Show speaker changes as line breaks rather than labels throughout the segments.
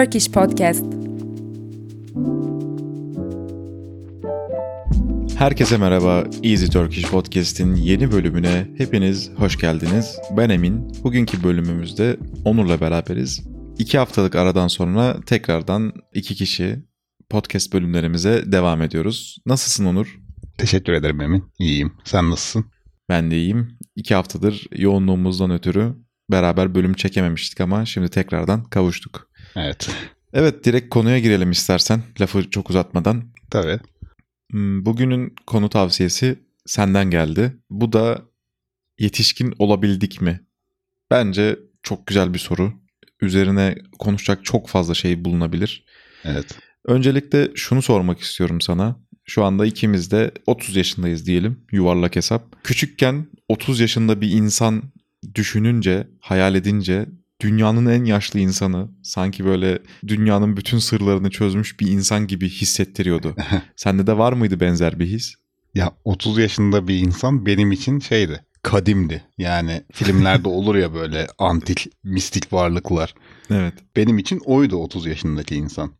Turkish Podcast.
Herkese merhaba. Easy Turkish Podcast'in yeni bölümüne hepiniz hoş geldiniz. Ben Emin. Bugünkü bölümümüzde Onur'la beraberiz. İki haftalık aradan sonra tekrardan iki kişi podcast bölümlerimize devam ediyoruz. Nasılsın Onur?
Teşekkür ederim Emin. İyiyim. Sen nasılsın?
Ben de iyiyim. İki haftadır yoğunluğumuzdan ötürü beraber bölüm çekememiştik ama şimdi tekrardan kavuştuk.
Evet.
Evet direkt konuya girelim istersen lafı çok uzatmadan.
Tabii.
Hmm, Bugünün konu tavsiyesi senden geldi. Bu da yetişkin olabildik mi? Bence çok güzel bir soru. Üzerine konuşacak çok fazla şey bulunabilir.
Evet.
Öncelikle şunu sormak istiyorum sana. Şu anda ikimiz de 30 yaşındayız diyelim yuvarlak hesap. Küçükken 30 yaşında bir insan düşününce, hayal edince dünyanın en yaşlı insanı sanki böyle dünyanın bütün sırlarını çözmüş bir insan gibi hissettiriyordu. Sende de var mıydı benzer bir his?
Ya 30 yaşında bir insan benim için şeydi. Kadimdi. Yani filmlerde olur ya böyle antik, mistik varlıklar.
Evet.
Benim için oydu 30 yaşındaki insan.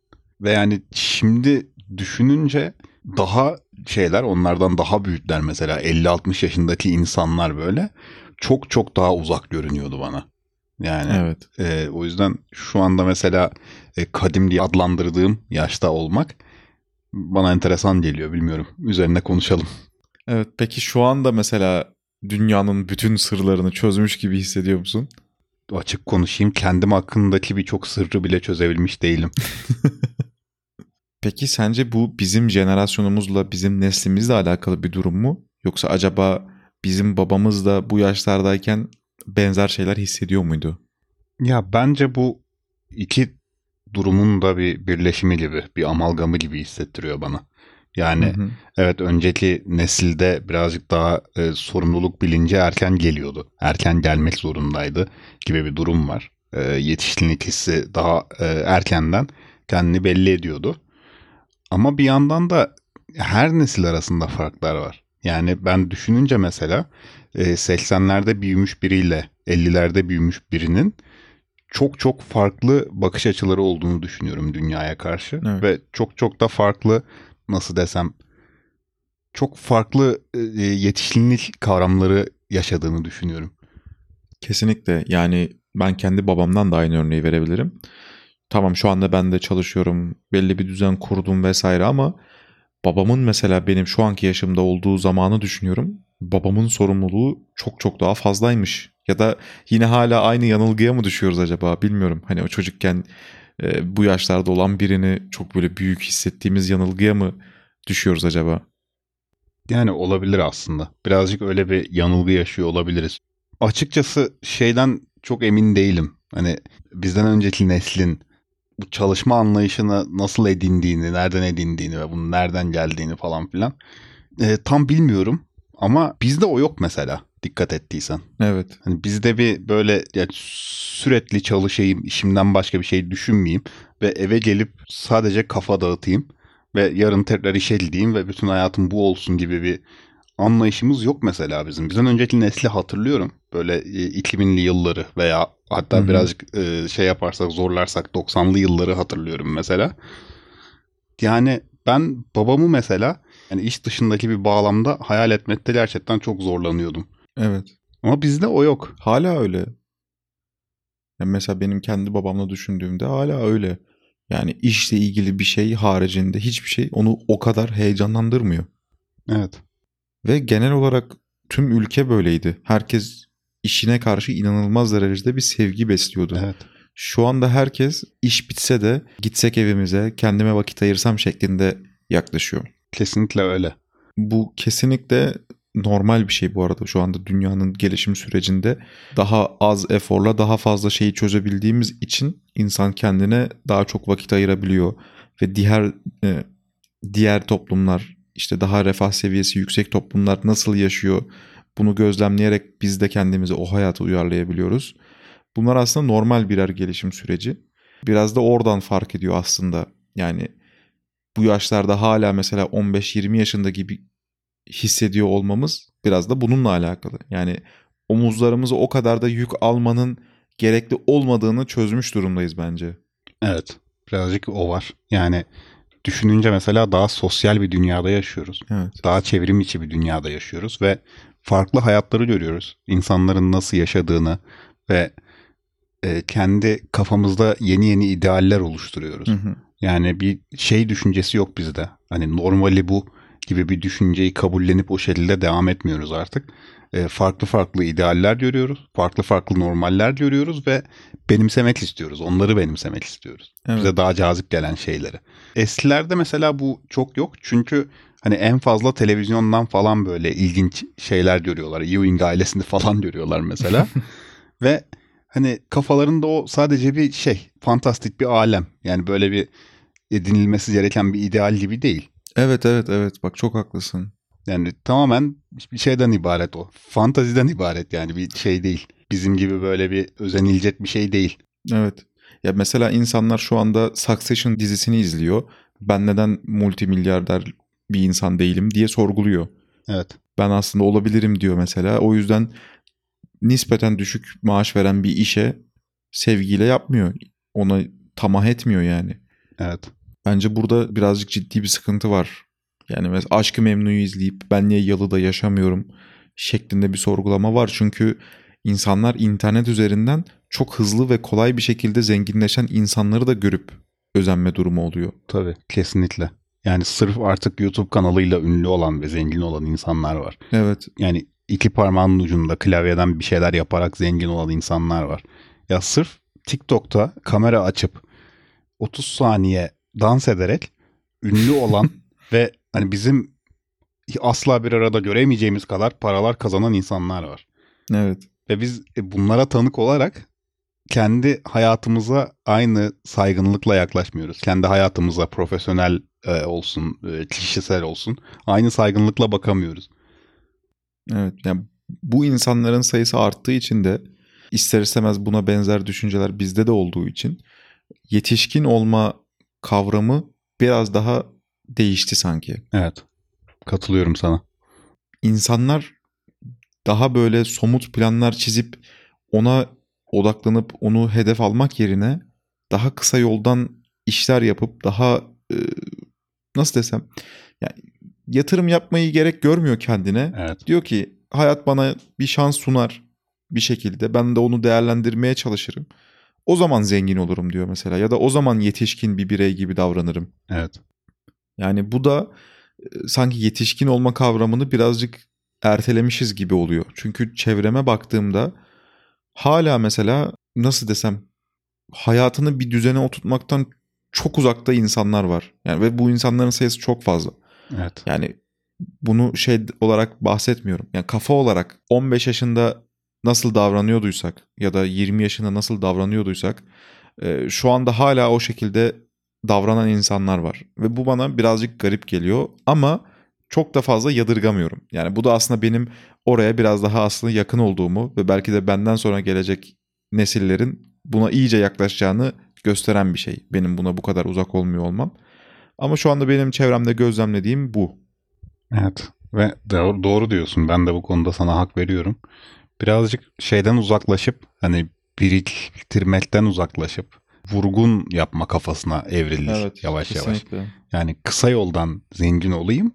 Ve yani şimdi düşününce daha şeyler onlardan daha büyükler mesela 50-60 yaşındaki insanlar böyle çok çok daha uzak görünüyordu bana. Yani
Evet.
e, o yüzden şu anda mesela e, kadim diye adlandırdığım yaşta olmak bana enteresan geliyor bilmiyorum. Üzerine konuşalım.
Evet. Peki şu anda mesela dünyanın bütün sırlarını çözmüş gibi hissediyor musun?
Açık konuşayım kendim hakkındaki birçok sırrı bile çözebilmiş değilim.
Peki sence bu bizim jenerasyonumuzla, bizim neslimizle alakalı bir durum mu? Yoksa acaba bizim babamız da bu yaşlardayken benzer şeyler hissediyor muydu?
Ya bence bu iki durumun da bir birleşimi gibi, bir amalgamı gibi hissettiriyor bana. Yani
Hı hı.
evet önceki nesilde birazcık daha e, sorumluluk bilinci erken geliyordu. Erken gelmek zorundaydı gibi bir durum var. E, yetişkinlik hissi daha e, erkenden kendini belli ediyordu. Ama bir yandan da her nesil arasında farklar var. Yani ben düşününce mesela e, 80'lerde büyümüş biriyle 50'lerde büyümüş birinin çok çok farklı bakış açıları olduğunu düşünüyorum dünyaya karşı.
Evet.
Ve çok çok da farklı nasıl desem çok farklı e, yetişkinlik kavramları yaşadığını düşünüyorum.
Kesinlikle. Yani ben kendi babamdan da aynı örneği verebilirim. Tamam şu anda ben de çalışıyorum, belli bir düzen kurdum vesaire ama babamın mesela benim şu anki yaşımda olduğu zamanı düşünüyorum. Babamın sorumluluğu çok çok daha fazlaymış. Ya da yine hala aynı yanılgıya mı düşüyoruz acaba bilmiyorum. Hani o çocukken e, bu yaşlarda olan birini çok böyle büyük hissettiğimiz yanılgıya mı düşüyoruz acaba?
Yani olabilir aslında. Birazcık öyle bir yanılgı yaşıyor olabiliriz. Açıkçası şeyden çok emin değilim. Hani bizden önceki neslin bu çalışma anlayışını nasıl edindiğini, nereden edindiğini ve bunun nereden geldiğini falan filan e, tam bilmiyorum. Ama bizde o yok mesela dikkat ettiysen.
Evet.
Hani bizde bir böyle yani sürekli çalışayım, işimden başka bir şey düşünmeyeyim ve eve gelip sadece kafa dağıtayım ve yarın tekrar işe gideyim ve bütün hayatım bu olsun gibi bir anlayışımız yok mesela bizim. Bizden önceki nesli hatırlıyorum. Böyle e, 2000'li yılları veya hatta
Hı hı.
birazcık e, şey yaparsak zorlarsak 90'lı yılları hatırlıyorum mesela. Yani ben babamı mesela yani iş dışındaki bir bağlamda hayal etmekte gerçekten çok zorlanıyordum.
Evet.
Ama bizde o yok.
Hala öyle. Yani mesela benim kendi babamla düşündüğümde hala öyle. Yani işle ilgili bir şey haricinde hiçbir şey onu o kadar heyecanlandırmıyor.
Evet.
Ve genel olarak tüm ülke böyleydi. Herkes işine karşı inanılmaz derecede bir sevgi besliyordu.
Evet.
Şu anda herkes iş bitse de gitsek evimize kendime vakit ayırsam şeklinde yaklaşıyor.
Kesinlikle öyle.
Bu kesinlikle normal bir şey bu arada şu anda dünyanın gelişim sürecinde daha az eforla daha fazla şeyi çözebildiğimiz için insan kendine daha çok vakit ayırabiliyor ve diğer e, diğer toplumlar işte daha refah seviyesi yüksek toplumlar nasıl yaşıyor bunu gözlemleyerek biz de kendimizi o hayata uyarlayabiliyoruz. Bunlar aslında normal birer gelişim süreci. Biraz da oradan fark ediyor aslında. Yani bu yaşlarda hala mesela 15-20 yaşında gibi hissediyor olmamız biraz da bununla alakalı. Yani omuzlarımıza o kadar da yük almanın gerekli olmadığını çözmüş durumdayız bence.
Evet. Birazcık o var. Yani düşününce mesela daha sosyal bir dünyada yaşıyoruz.
Evet.
Daha çevrim içi bir dünyada yaşıyoruz ve farklı hayatları görüyoruz. İnsanların nasıl yaşadığını ve e, kendi kafamızda yeni yeni idealler oluşturuyoruz.
Hı hı.
Yani bir şey düşüncesi yok bizde. Hani normali bu gibi bir düşünceyi kabullenip o şekilde devam etmiyoruz artık. E, farklı farklı idealler görüyoruz. Farklı farklı normaller görüyoruz ve benimsemek istiyoruz. Onları benimsemek istiyoruz.
Evet.
Bize daha cazip gelen şeyleri. Eskilerde mesela bu çok yok. Çünkü hani en fazla televizyondan falan böyle ilginç şeyler görüyorlar. Ewing ailesini falan görüyorlar mesela. ve hani kafalarında o sadece bir şey, fantastik bir alem. Yani böyle bir edinilmesi gereken bir ideal gibi değil.
Evet evet evet bak çok haklısın.
Yani tamamen bir şeyden ibaret o. Fantaziden ibaret yani bir şey değil. Bizim gibi böyle bir özenilecek bir şey değil.
Evet. Ya mesela insanlar şu anda Succession dizisini izliyor. Ben neden multimilyarder bir insan değilim diye sorguluyor.
Evet.
Ben aslında olabilirim diyor mesela. O yüzden nispeten düşük maaş veren bir işe sevgiyle yapmıyor. Ona tamah etmiyor yani.
Evet.
Bence burada birazcık ciddi bir sıkıntı var. Yani mesela Aşkı Memnu'yu izleyip ben niye yalıda yaşamıyorum şeklinde bir sorgulama var. Çünkü insanlar internet üzerinden çok hızlı ve kolay bir şekilde zenginleşen insanları da görüp özenme durumu oluyor.
Tabii kesinlikle. Yani sırf artık YouTube kanalıyla ünlü olan ve zengin olan insanlar var.
Evet.
Yani iki parmağının ucunda klavyeden bir şeyler yaparak zengin olan insanlar var. Ya sırf TikTok'ta kamera açıp 30 saniye dans ederek ünlü olan ve hani bizim asla bir arada göremeyeceğimiz kadar paralar kazanan insanlar var.
Evet.
Ve biz e, bunlara tanık olarak kendi hayatımıza aynı saygınlıkla yaklaşmıyoruz. Kendi hayatımıza profesyonel e, olsun, e, kişisel olsun aynı saygınlıkla bakamıyoruz.
Evet. Yani bu insanların sayısı arttığı için de ister istemez buna benzer düşünceler bizde de olduğu için yetişkin olma kavramı biraz daha değişti sanki.
Evet. Katılıyorum sana.
İnsanlar daha böyle somut planlar çizip ona odaklanıp onu hedef almak yerine daha kısa yoldan işler yapıp daha e, nasıl desem yani yatırım yapmayı gerek görmüyor kendine.
Evet.
Diyor ki hayat bana bir şans sunar bir şekilde ben de onu değerlendirmeye çalışırım. O zaman zengin olurum diyor mesela ya da o zaman yetişkin bir birey gibi davranırım.
Evet.
Yani bu da e, sanki yetişkin olma kavramını birazcık ertelemişiz gibi oluyor. Çünkü çevreme baktığımda hala mesela nasıl desem hayatını bir düzene oturtmaktan çok uzakta insanlar var. Yani ve bu insanların sayısı çok fazla.
Evet.
Yani bunu şey olarak bahsetmiyorum. Yani kafa olarak 15 yaşında nasıl davranıyorduysak ya da 20 yaşında nasıl davranıyorduysak e, şu anda hala o şekilde davranan insanlar var. Ve bu bana birazcık garip geliyor ama çok da fazla yadırgamıyorum. Yani bu da aslında benim oraya biraz daha aslında yakın olduğumu ve belki de benden sonra gelecek nesillerin buna iyice yaklaşacağını gösteren bir şey. Benim buna bu kadar uzak olmuyor olmam. Ama şu anda benim çevremde gözlemlediğim bu.
Evet. Ve doğru, doğru diyorsun. Ben de bu konuda sana hak veriyorum. Birazcık şeyden uzaklaşıp hani biriktirmekten uzaklaşıp vurgun yapma kafasına evrildik yavaş
kesinlikle.
yavaş. Yani kısa yoldan zengin olayım.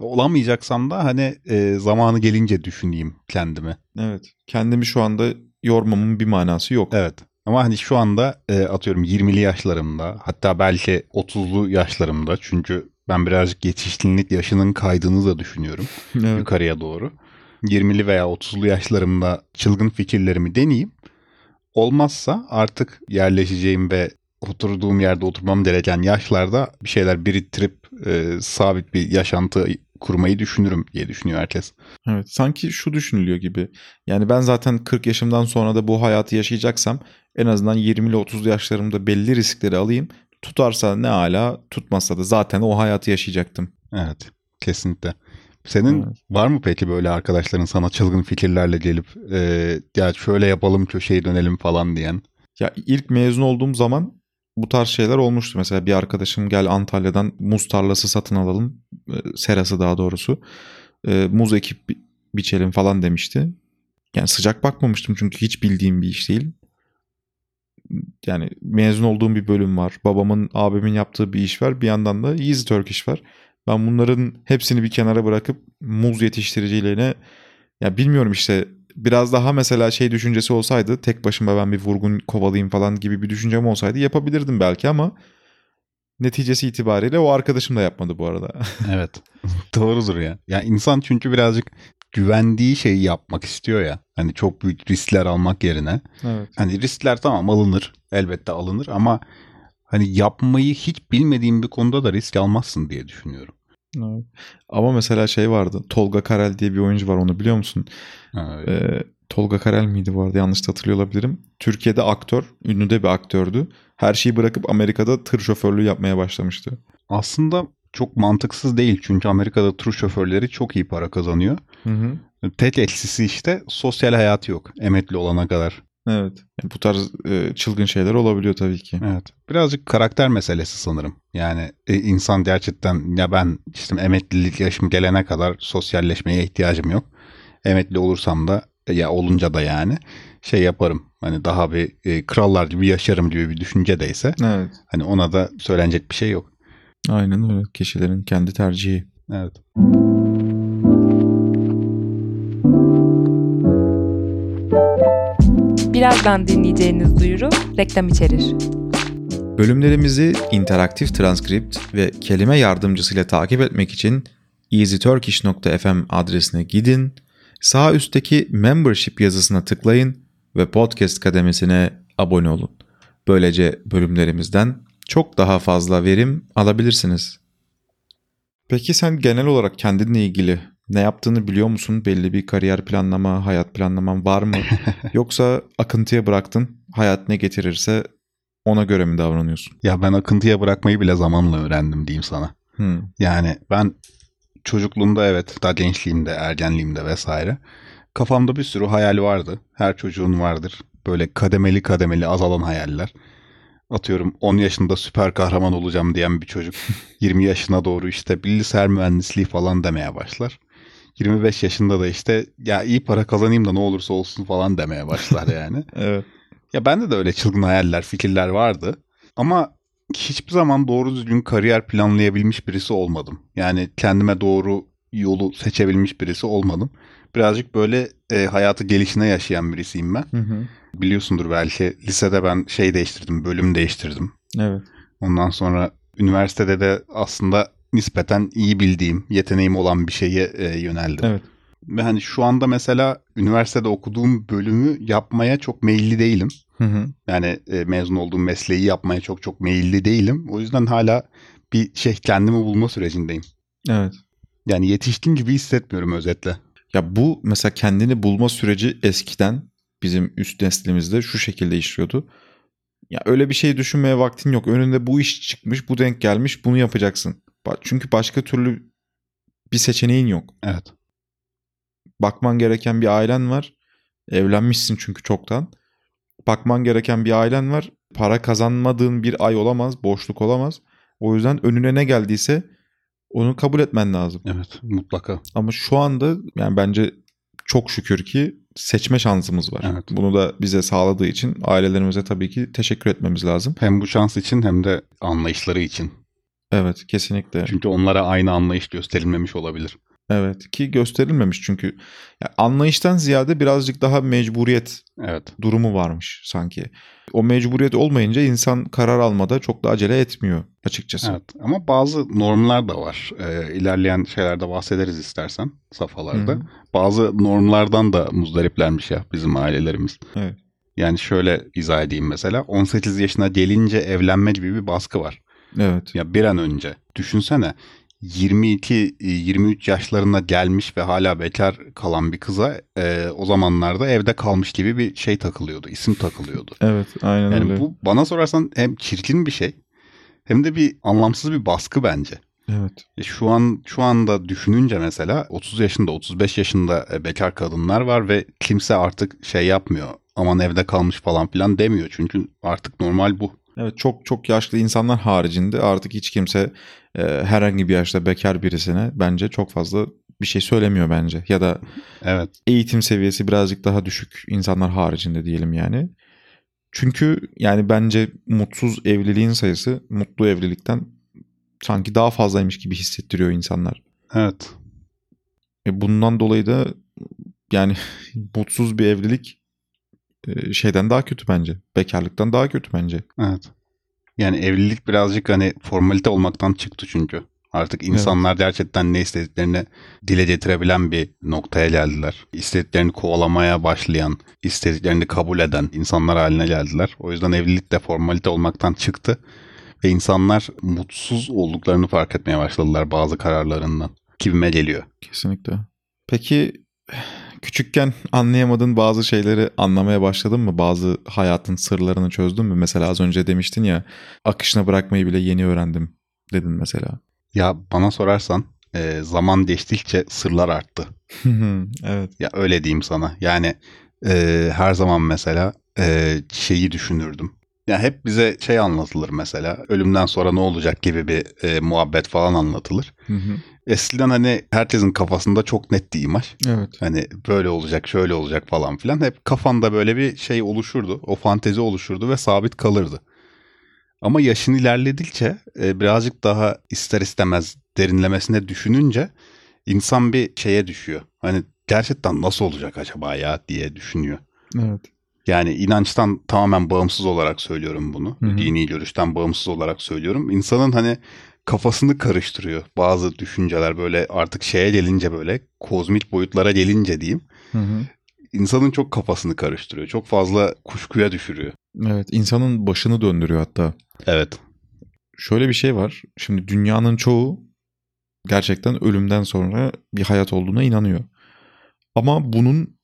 Olamayacaksam da hani e, zamanı gelince düşüneyim kendimi.
Evet. Kendimi şu anda yormamın bir manası yok.
Evet. Ama hani şu anda e, atıyorum 20'li yaşlarımda hatta belki 30'lu yaşlarımda çünkü ben birazcık yetişkinlik yaşının kaydığını da düşünüyorum
Evet.
yukarıya doğru. 20'li veya 30'lu yaşlarımda çılgın fikirlerimi deneyeyim. Olmazsa artık yerleşeceğim ve oturduğum yerde oturmam gereken yaşlarda bir şeyler biriktirip e, sabit bir yaşantı kurmayı düşünürüm diye düşünüyor herkes.
Evet. Sanki şu düşünülüyor gibi. Yani ben zaten 40 yaşımdan sonra da bu hayatı yaşayacaksam en azından 20 ile 30 yaşlarımda belli riskleri alayım. Tutarsa ne ala, tutmazsa da zaten o hayatı yaşayacaktım.
Evet, kesinlikle. Senin
Evet.
var mı peki böyle arkadaşların sana çılgın fikirlerle gelip e, ya şöyle yapalım köşeyi dönelim falan diyen?
Ya ilk mezun olduğum zaman bu tarz şeyler olmuştu. Mesela bir arkadaşım gel Antalya'dan muz tarlası satın alalım. E, serası daha doğrusu. E, muz ekip bi- biçelim falan demişti. Yani sıcak bakmamıştım çünkü hiç bildiğim bir iş değil. Yani mezun olduğum bir bölüm var. Babamın, abimin yaptığı bir iş var. Bir yandan da Easy Turkish var. Ben bunların hepsini bir kenara bırakıp muz yetiştiriciliğine ya bilmiyorum işte biraz daha mesela şey düşüncesi olsaydı tek başıma ben bir vurgun kovalayayım falan gibi bir düşüncem olsaydı yapabilirdim belki ama neticesi itibariyle o arkadaşım da yapmadı bu arada.
evet. Doğrudur ya. Ya insan çünkü birazcık güvendiği şeyi yapmak istiyor ya. Hani çok büyük riskler almak yerine.
Evet.
Hani riskler tamam alınır. Elbette alınır ama hani yapmayı hiç bilmediğin bir konuda da risk almazsın diye düşünüyorum.
Evet. Ama mesela şey vardı. Tolga Karel diye bir oyuncu var onu biliyor musun?
Evet.
Ee, Tolga Karel miydi arada yanlış hatırlıyor olabilirim. Türkiye'de aktör, ünlü de bir aktördü. Her şeyi bırakıp Amerika'da tır şoförlüğü yapmaya başlamıştı.
Aslında çok mantıksız değil çünkü Amerika'da tur şoförleri çok iyi para kazanıyor.
Hı hı.
Tek eksisi işte sosyal hayatı yok emekli olana kadar.
Evet. Yani bu tarz e, çılgın şeyler olabiliyor tabii ki.
Evet. Birazcık karakter meselesi sanırım. Yani e, insan gerçekten ya ben işte emeklilik yaşım gelene kadar sosyalleşmeye ihtiyacım yok. Emekli olursam da ya olunca da yani şey yaparım. Hani daha bir e, krallar gibi yaşarım gibi bir düşünce deyse
Evet.
hani ona da söylenecek bir şey yok.
Aynen öyle. Kişilerin kendi tercihi.
Evet.
Birazdan dinleyeceğiniz duyuru reklam içerir.
Bölümlerimizi interaktif transkript ve kelime yardımcısıyla takip etmek için easyturkish.fm adresine gidin, sağ üstteki membership yazısına tıklayın ve podcast kademesine abone olun. Böylece bölümlerimizden çok daha fazla verim alabilirsiniz. Peki sen genel olarak kendinle ilgili ne yaptığını biliyor musun? Belli bir kariyer planlama, hayat planlaman var mı? Yoksa akıntıya bıraktın, hayat ne getirirse ona göre mi davranıyorsun?
Ya ben akıntıya bırakmayı bile zamanla öğrendim diyeyim sana.
Hmm.
Yani ben çocukluğumda evet daha gençliğimde, ergenliğimde vesaire kafamda bir sürü hayal vardı. Her çocuğun vardır. Böyle kademeli kademeli azalan hayaller. Atıyorum 10 yaşında süper kahraman olacağım diyen bir çocuk 20 yaşına doğru işte bilgisayar mühendisliği falan demeye başlar. 25 yaşında da işte ya iyi para kazanayım da ne olursa olsun falan demeye başlar yani.
Evet.
Ya bende de öyle çılgın hayaller, fikirler vardı. Ama hiçbir zaman doğru düzgün kariyer planlayabilmiş birisi olmadım. Yani kendime doğru yolu seçebilmiş birisi olmadım. Birazcık böyle e, hayatı gelişine yaşayan birisiyim ben.
Hı hı.
Biliyorsundur belki lisede ben şey değiştirdim, bölüm değiştirdim.
Evet.
Ondan sonra üniversitede de aslında nispeten iyi bildiğim, yeteneğim olan bir şeye e, yöneldim.
Evet.
Ve hani şu anda mesela üniversitede okuduğum bölümü yapmaya çok meyilli değilim.
Hı hı.
Yani e, mezun olduğum mesleği yapmaya çok çok meyilli değilim. O yüzden hala bir şey kendimi bulma sürecindeyim.
Evet.
Yani yetişkin gibi hissetmiyorum özetle.
Ya bu mesela kendini bulma süreci eskiden bizim üst neslimizde şu şekilde işliyordu. Ya öyle bir şey düşünmeye vaktin yok. Önünde bu iş çıkmış, bu denk gelmiş, bunu yapacaksın. Çünkü başka türlü bir seçeneğin yok.
Evet.
Bakman gereken bir ailen var. Evlenmişsin çünkü çoktan. Bakman gereken bir ailen var. Para kazanmadığın bir ay olamaz, boşluk olamaz. O yüzden önüne ne geldiyse onu kabul etmen lazım.
Evet mutlaka.
Ama şu anda yani bence çok şükür ki seçme şansımız var.
Evet.
Bunu da bize sağladığı için ailelerimize tabii ki teşekkür etmemiz lazım.
Hem bu şans için hem de anlayışları için.
Evet kesinlikle.
Çünkü onlara aynı anlayış gösterilmemiş olabilir.
Evet ki gösterilmemiş çünkü ya anlayıştan ziyade birazcık daha mecburiyet
Evet.
durumu varmış sanki. O mecburiyet olmayınca insan karar almada çok da acele etmiyor açıkçası.
Evet. Ama bazı normlar da var. Ee, ilerleyen şeylerde bahsederiz istersen safhalarda.
Hı hı.
Bazı normlardan da muzdariplermiş ya bizim ailelerimiz.
Evet.
Yani şöyle izah edeyim mesela. 18 yaşına gelince evlenme gibi bir baskı var.
Evet.
Ya bir an önce. Düşünsene 22-23 yaşlarına gelmiş ve hala bekar kalan bir kıza e, o zamanlarda evde kalmış gibi bir şey takılıyordu. isim takılıyordu.
Evet aynen
Yani
öyle.
bu bana sorarsan hem çirkin bir şey hem de bir anlamsız bir baskı bence.
Evet.
E, Şu an şu anda düşününce mesela 30 yaşında 35 yaşında e, bekar kadınlar var ve kimse artık şey yapmıyor. Aman evde kalmış falan filan demiyor. Çünkü artık normal bu.
Evet çok çok yaşlı insanlar haricinde artık hiç kimse e, herhangi bir yaşta bekar birisine bence çok fazla bir şey söylemiyor bence. Ya da
Evet.
eğitim seviyesi birazcık daha düşük insanlar haricinde diyelim yani. Çünkü yani bence mutsuz evliliğin sayısı mutlu evlilikten sanki daha fazlaymış gibi hissettiriyor insanlar.
Evet.
E bundan dolayı da yani mutsuz bir evlilik şeyden daha kötü bence. Bekarlıktan daha kötü bence.
Evet. Yani evlilik birazcık hani formalite olmaktan çıktı çünkü. Artık insanlar gerçekten ne istediklerini dile getirebilen bir noktaya geldiler. İstediklerini kovalamaya başlayan, istediklerini kabul eden insanlar haline geldiler. O yüzden evlilik de formalite olmaktan çıktı. Ve insanlar mutsuz olduklarını fark etmeye başladılar bazı kararlarından. Kibime geliyor.
Kesinlikle. Peki küçükken anlayamadığın bazı şeyleri anlamaya başladın mı? Bazı hayatın sırlarını çözdün mü? Mesela az önce demiştin ya akışına bırakmayı bile yeni öğrendim dedin mesela.
Ya bana sorarsan e, zaman geçtikçe sırlar arttı.
evet.
Ya öyle diyeyim sana. Yani e, her zaman mesela e, şeyi düşünürdüm. Ya hep bize şey anlatılır mesela. Ölümden sonra ne olacak gibi bir e, muhabbet falan anlatılır.
Hı hı.
Eskiden hani herkesin kafasında çok net bir imaj.
Evet.
Hani böyle olacak, şöyle olacak falan filan. Hep kafanda böyle bir şey oluşurdu. O fantezi oluşurdu ve sabit kalırdı. Ama yaşın ilerledikçe e, birazcık daha ister istemez derinlemesine düşününce insan bir şeye düşüyor. Hani gerçekten nasıl olacak acaba ya diye düşünüyor.
Evet.
Yani inançtan tamamen bağımsız olarak söylüyorum bunu.
Hı hı.
Dini görüşten bağımsız olarak söylüyorum. İnsanın hani kafasını karıştırıyor. Bazı düşünceler böyle artık şeye gelince böyle kozmik boyutlara gelince diyeyim.
Hı hı.
insanın çok kafasını karıştırıyor. Çok fazla kuşkuya düşürüyor.
Evet. insanın başını döndürüyor hatta.
Evet.
Şöyle bir şey var. Şimdi dünyanın çoğu gerçekten ölümden sonra bir hayat olduğuna inanıyor. Ama bunun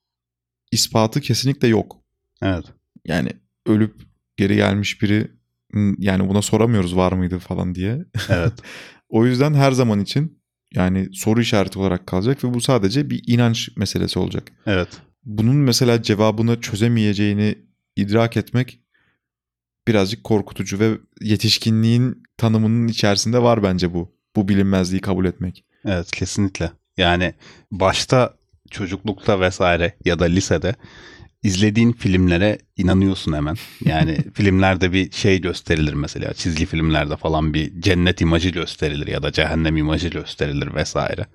ispatı kesinlikle yok.
Evet.
Yani ölüp geri gelmiş biri "Hmm, yani buna soramıyoruz var mıydı falan diye.
Evet.
O yüzden her zaman için yani soru işareti olarak kalacak ve bu sadece bir inanç meselesi olacak.
evet.
Bunun mesela cevabını çözemeyeceğini idrak etmek birazcık korkutucu ve yetişkinliğin tanımının içerisinde var bence bu. Bu bilinmezliği kabul etmek.
Evet kesinlikle. Yani başta çocuklukta vesaire ya da lisede izlediğin filmlere inanıyorsun hemen. Yani filmlerde bir şey gösterilir mesela. Çizgi filmlerde falan bir cennet imajı gösterilir ya da cehennem imajı gösterilir vesaire.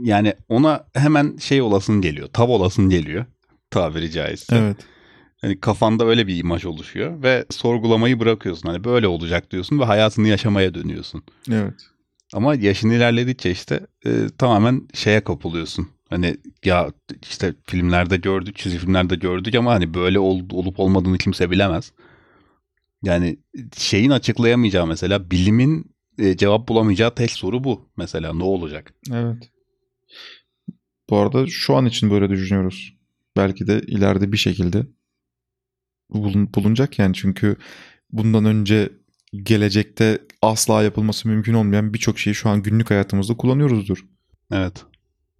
Yani ona hemen şey olasın geliyor. Tav olasın geliyor. Tabiri caizse.
Evet.
Hani kafanda öyle bir imaj oluşuyor ve sorgulamayı bırakıyorsun. Hani böyle olacak diyorsun ve hayatını yaşamaya dönüyorsun.
Evet.
Ama yaşın ilerledikçe işte e, tamamen şeye kapılıyorsun. Hani ya işte filmlerde gördük, çizgi filmlerde gördük ama hani böyle ol, olup olmadığını kimse bilemez. Yani şeyin açıklayamayacağı mesela bilimin e, cevap bulamayacağı tek soru bu. Mesela ne olacak?
Evet. Bu arada şu an için böyle düşünüyoruz. Belki de ileride bir şekilde bulun- bulunacak yani çünkü bundan önce gelecekte asla yapılması mümkün olmayan birçok şeyi şu an günlük hayatımızda kullanıyoruzdur.
Evet.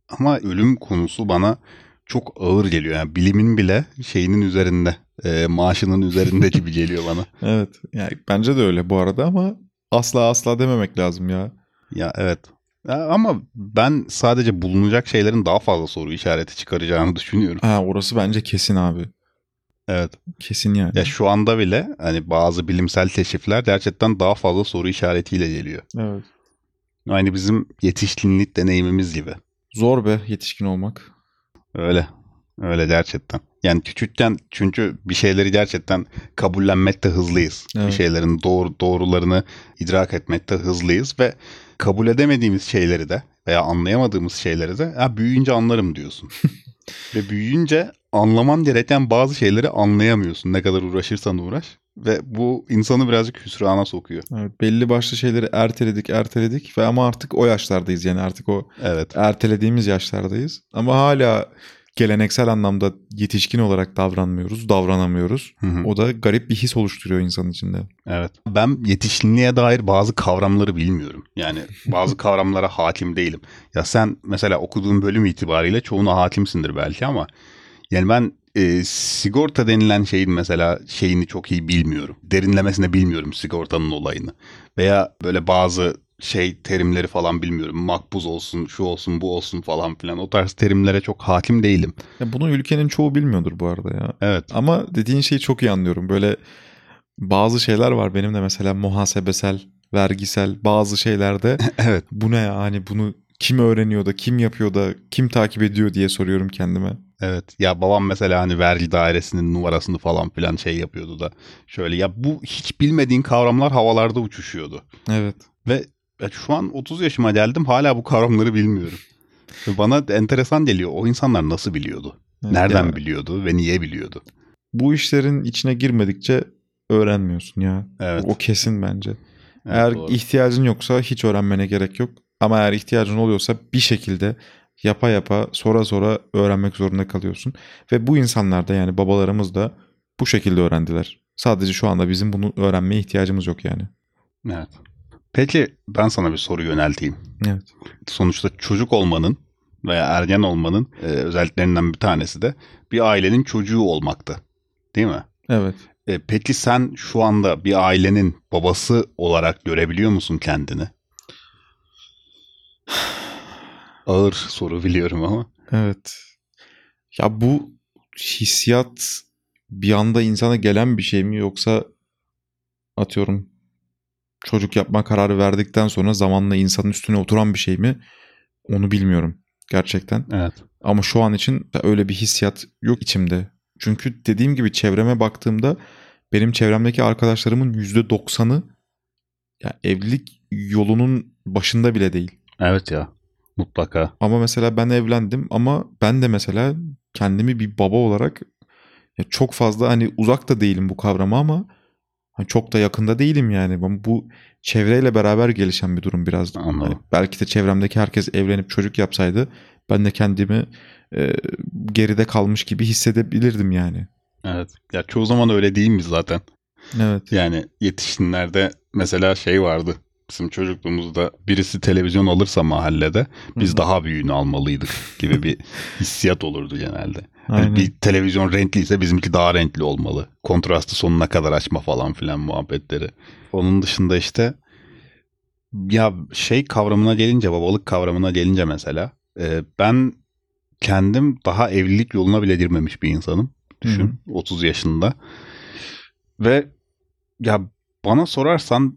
Ama ölüm konusu bana çok ağır geliyor. Yani bilimin bile şeyinin üzerinde, e, maaşının üzerinde gibi geliyor bana.
Evet. Yani bence de öyle bu arada ama asla asla dememek lazım ya.
Ya evet. Ya ama ben sadece bulunacak şeylerin daha fazla soru işareti çıkaracağını düşünüyorum.
Ha orası bence kesin abi.
Evet.
Kesin yani.
Ya şu anda bile hani bazı bilimsel keşifler gerçekten daha fazla soru işaretiyle geliyor.
Evet.
Aynı bizim yetişkinlik deneyimimiz gibi.
Zor be yetişkin olmak.
Öyle. Öyle gerçekten. Yani küçükken çünkü bir şeyleri gerçekten kabullenmekte hızlıyız.
Evet.
Bir şeylerin doğru doğrularını idrak etmekte hızlıyız ve kabul edemediğimiz şeyleri de veya anlayamadığımız şeyleri de ya büyüyünce anlarım diyorsun. ve büyüyünce anlaman gereken bazı şeyleri anlayamıyorsun ne kadar uğraşırsan uğraş ve bu insanı birazcık hüsrana sokuyor.
Evet, belli başlı şeyleri erteledik erteledik ve ama artık o yaşlardayız yani artık o
Evet.
ertelediğimiz yaşlardayız. Ama hala geleneksel anlamda yetişkin olarak davranmıyoruz, davranamıyoruz.
Hı hı.
O da garip bir his oluşturuyor insanın içinde.
Evet. Ben yetişkinliğe dair bazı kavramları bilmiyorum. Yani bazı kavramlara hakim değilim. Ya sen mesela okuduğun bölüm itibariyle çoğuna hakimsindir belki ama yani ben e, sigorta denilen şeyin mesela şeyini çok iyi bilmiyorum. Derinlemesine bilmiyorum sigortanın olayını. Veya böyle bazı şey terimleri falan bilmiyorum. Makbuz olsun, şu olsun, bu olsun falan filan. O tarz terimlere çok hakim değilim.
Ya bunu ülkenin çoğu bilmiyordur bu arada ya.
Evet.
Ama dediğin şeyi çok iyi anlıyorum. Böyle bazı şeyler var benim de mesela muhasebesel, vergisel bazı şeylerde
evet.
bu ne ya hani bunu kim öğreniyor da kim yapıyor da kim takip ediyor diye soruyorum kendime.
Evet. Ya babam mesela hani vergi dairesinin numarasını falan filan şey yapıyordu da şöyle ya bu hiç bilmediğin kavramlar havalarda uçuşuyordu.
Evet.
Ve şu an 30 yaşıma geldim hala bu kavramları bilmiyorum. Bana enteresan geliyor. O insanlar nasıl biliyordu?
Evet,
Nereden
ya
biliyordu ve niye biliyordu?
Bu işlerin içine girmedikçe öğrenmiyorsun ya.
Evet.
O kesin bence.
Evet,
eğer
doğru.
ihtiyacın yoksa hiç öğrenmene gerek yok. Ama eğer ihtiyacın oluyorsa bir şekilde yapa yapa sonra sonra öğrenmek zorunda kalıyorsun. Ve bu insanlar da yani babalarımız da bu şekilde öğrendiler. Sadece şu anda bizim bunu öğrenmeye ihtiyacımız yok yani.
Evet. Peki ben sana bir soru yönelteyim.
Evet.
Sonuçta çocuk olmanın veya ergen olmanın e, özelliklerinden bir tanesi de bir ailenin çocuğu olmaktı. Değil mi?
Evet.
E, peki sen şu anda bir ailenin babası olarak görebiliyor musun kendini? Ağır soru biliyorum ama.
Evet. Ya bu hissiyat bir anda insana gelen bir şey mi yoksa atıyorum çocuk yapma kararı verdikten sonra zamanla insanın üstüne oturan bir şey mi? Onu bilmiyorum gerçekten.
Evet.
Ama şu an için öyle bir hissiyat yok içimde. Çünkü dediğim gibi çevreme baktığımda benim çevremdeki arkadaşlarımın %90'ı ya evlilik yolunun başında bile değil.
Evet ya. Mutlaka.
Ama mesela ben evlendim ama ben de mesela kendimi bir baba olarak çok fazla hani uzak da değilim bu kavrama ama hani çok da yakında değilim yani. Ben bu çevreyle beraber gelişen bir durum biraz.
Anladım.
Hani belki de çevremdeki herkes evlenip çocuk yapsaydı ben de kendimi e, geride kalmış gibi hissedebilirdim yani.
Evet. Ya çoğu zaman öyle değil mi zaten?
Evet.
Yani yetişkinlerde mesela şey vardı. Bizim çocukluğumuzda birisi televizyon alırsa mahallede biz daha büyüğünü almalıydık gibi bir hissiyat olurdu genelde.
Aynen.
bir televizyon renkliyse bizimki daha renkli olmalı. Kontrastı sonuna kadar açma falan filan muhabbetleri. Onun dışında işte ya şey kavramına gelince babalık kavramına gelince mesela e, ben kendim daha evlilik yoluna bile girmemiş bir insanım. Düşün 30 yaşında. Ve ya bana sorarsan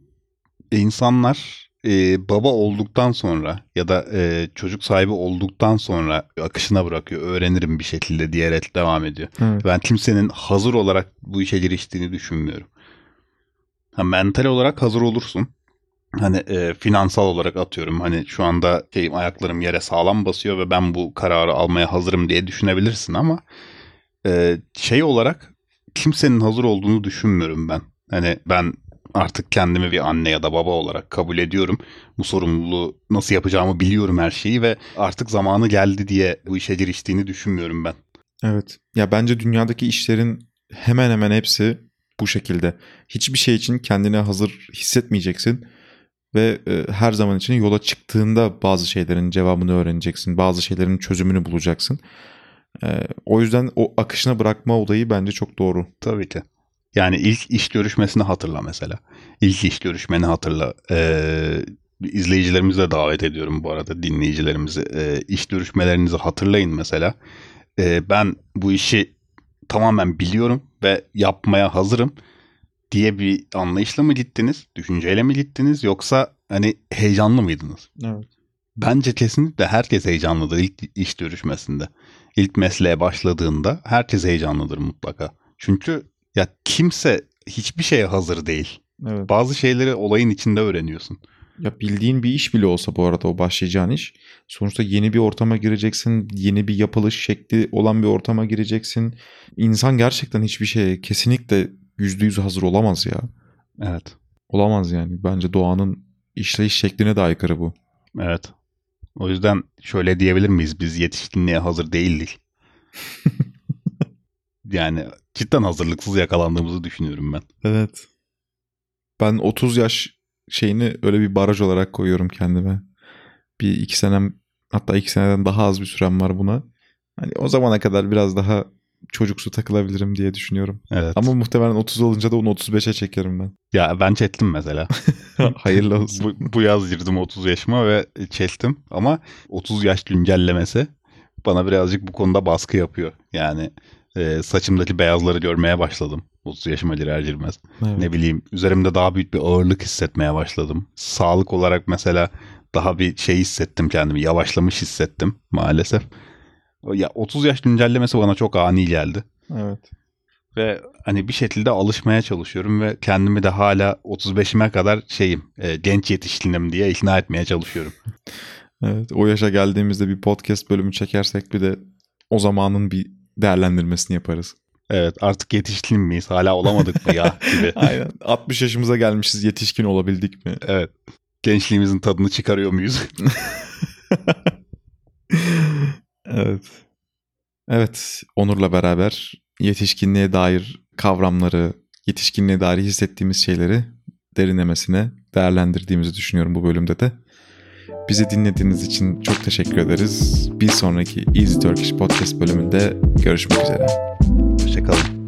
insanlar e, baba olduktan sonra ya da e, çocuk sahibi olduktan sonra akışına bırakıyor. Öğrenirim bir şekilde diyerek devam ediyor.
Evet.
Ben kimsenin hazır olarak bu işe giriştiğini düşünmüyorum. Ha, mental olarak hazır olursun. Hani e, finansal olarak atıyorum. Hani şu anda şeyim, ayaklarım yere sağlam basıyor ve ben bu kararı almaya hazırım diye düşünebilirsin ama e, şey olarak kimsenin hazır olduğunu düşünmüyorum ben. Hani ben artık kendimi bir anne ya da baba olarak kabul ediyorum. Bu sorumluluğu nasıl yapacağımı biliyorum her şeyi ve artık zamanı geldi diye bu işe giriştiğini düşünmüyorum ben.
Evet. Ya bence dünyadaki işlerin hemen hemen hepsi bu şekilde. Hiçbir şey için kendine hazır hissetmeyeceksin ve e, her zaman için yola çıktığında bazı şeylerin cevabını öğreneceksin. Bazı şeylerin çözümünü bulacaksın. E, o yüzden o akışına bırakma olayı bence çok doğru.
Tabii ki. Yani ilk iş görüşmesini hatırla mesela. İlk iş görüşmeni hatırla. Ee, izleyicilerimizi de davet ediyorum bu arada dinleyicilerimizi. Ee, iş görüşmelerinizi hatırlayın mesela. Ee, ben bu işi tamamen biliyorum ve yapmaya hazırım diye bir anlayışla mı gittiniz? Düşünceyle mi gittiniz? Yoksa hani heyecanlı mıydınız?
Evet.
Bence kesinlikle herkes heyecanlıdır ilk iş görüşmesinde. İlk mesleğe başladığında herkes heyecanlıdır mutlaka. Çünkü ya kimse hiçbir şeye hazır değil.
Evet.
Bazı şeyleri olayın içinde öğreniyorsun.
Ya bildiğin bir iş bile olsa bu arada o başlayacağın iş. Sonuçta yeni bir ortama gireceksin. Yeni bir yapılış şekli olan bir ortama gireceksin. İnsan gerçekten hiçbir şeye kesinlikle yüzde yüz hazır olamaz ya.
Evet.
Olamaz yani. Bence doğanın işleyiş şekline de aykırı bu.
Evet. O yüzden şöyle diyebilir miyiz? Biz yetişkinliğe hazır değildik. yani cidden hazırlıksız yakalandığımızı düşünüyorum ben.
Evet. Ben 30 yaş şeyini öyle bir baraj olarak koyuyorum kendime. Bir iki senem hatta iki seneden daha az bir sürem var buna. Hani o zamana kadar biraz daha çocuksu takılabilirim diye düşünüyorum.
Evet.
Ama muhtemelen 30 olunca da onu 35'e çekerim ben.
Ya ben çektim mesela.
Hayırlı olsun.
bu, bu yaz girdim 30 yaşıma ve çektim ama 30 yaş güncellemesi bana birazcık bu konuda baskı yapıyor. Yani e, saçımdaki beyazları görmeye başladım 30 yaşıma girer girmez.
Evet.
Ne bileyim üzerimde daha büyük bir ağırlık hissetmeye başladım. Sağlık olarak mesela daha bir şey hissettim kendimi. Yavaşlamış hissettim maalesef. Ya 30 yaş güncellemesi bana çok ani geldi.
Evet.
Ve hani bir şekilde alışmaya çalışıyorum ve kendimi de hala 35'ime kadar şeyim e, genç yetişkinim diye ikna etmeye çalışıyorum.
Evet. O yaşa geldiğimizde bir podcast bölümü çekersek bir de o zamanın bir değerlendirmesini yaparız.
Evet artık yetişkin miyiz hala olamadık mı ya gibi.
Aynen. 60 yaşımıza gelmişiz yetişkin olabildik mi?
Evet gençliğimizin tadını çıkarıyor muyuz?
evet. Evet. Onur'la beraber yetişkinliğe dair kavramları, yetişkinliğe dair hissettiğimiz şeyleri derinlemesine değerlendirdiğimizi düşünüyorum bu bölümde de. Bizi dinlediğiniz için çok teşekkür ederiz. Bir sonraki Easy Turkish Podcast bölümünde görüşmek üzere.
Hoşçakalın.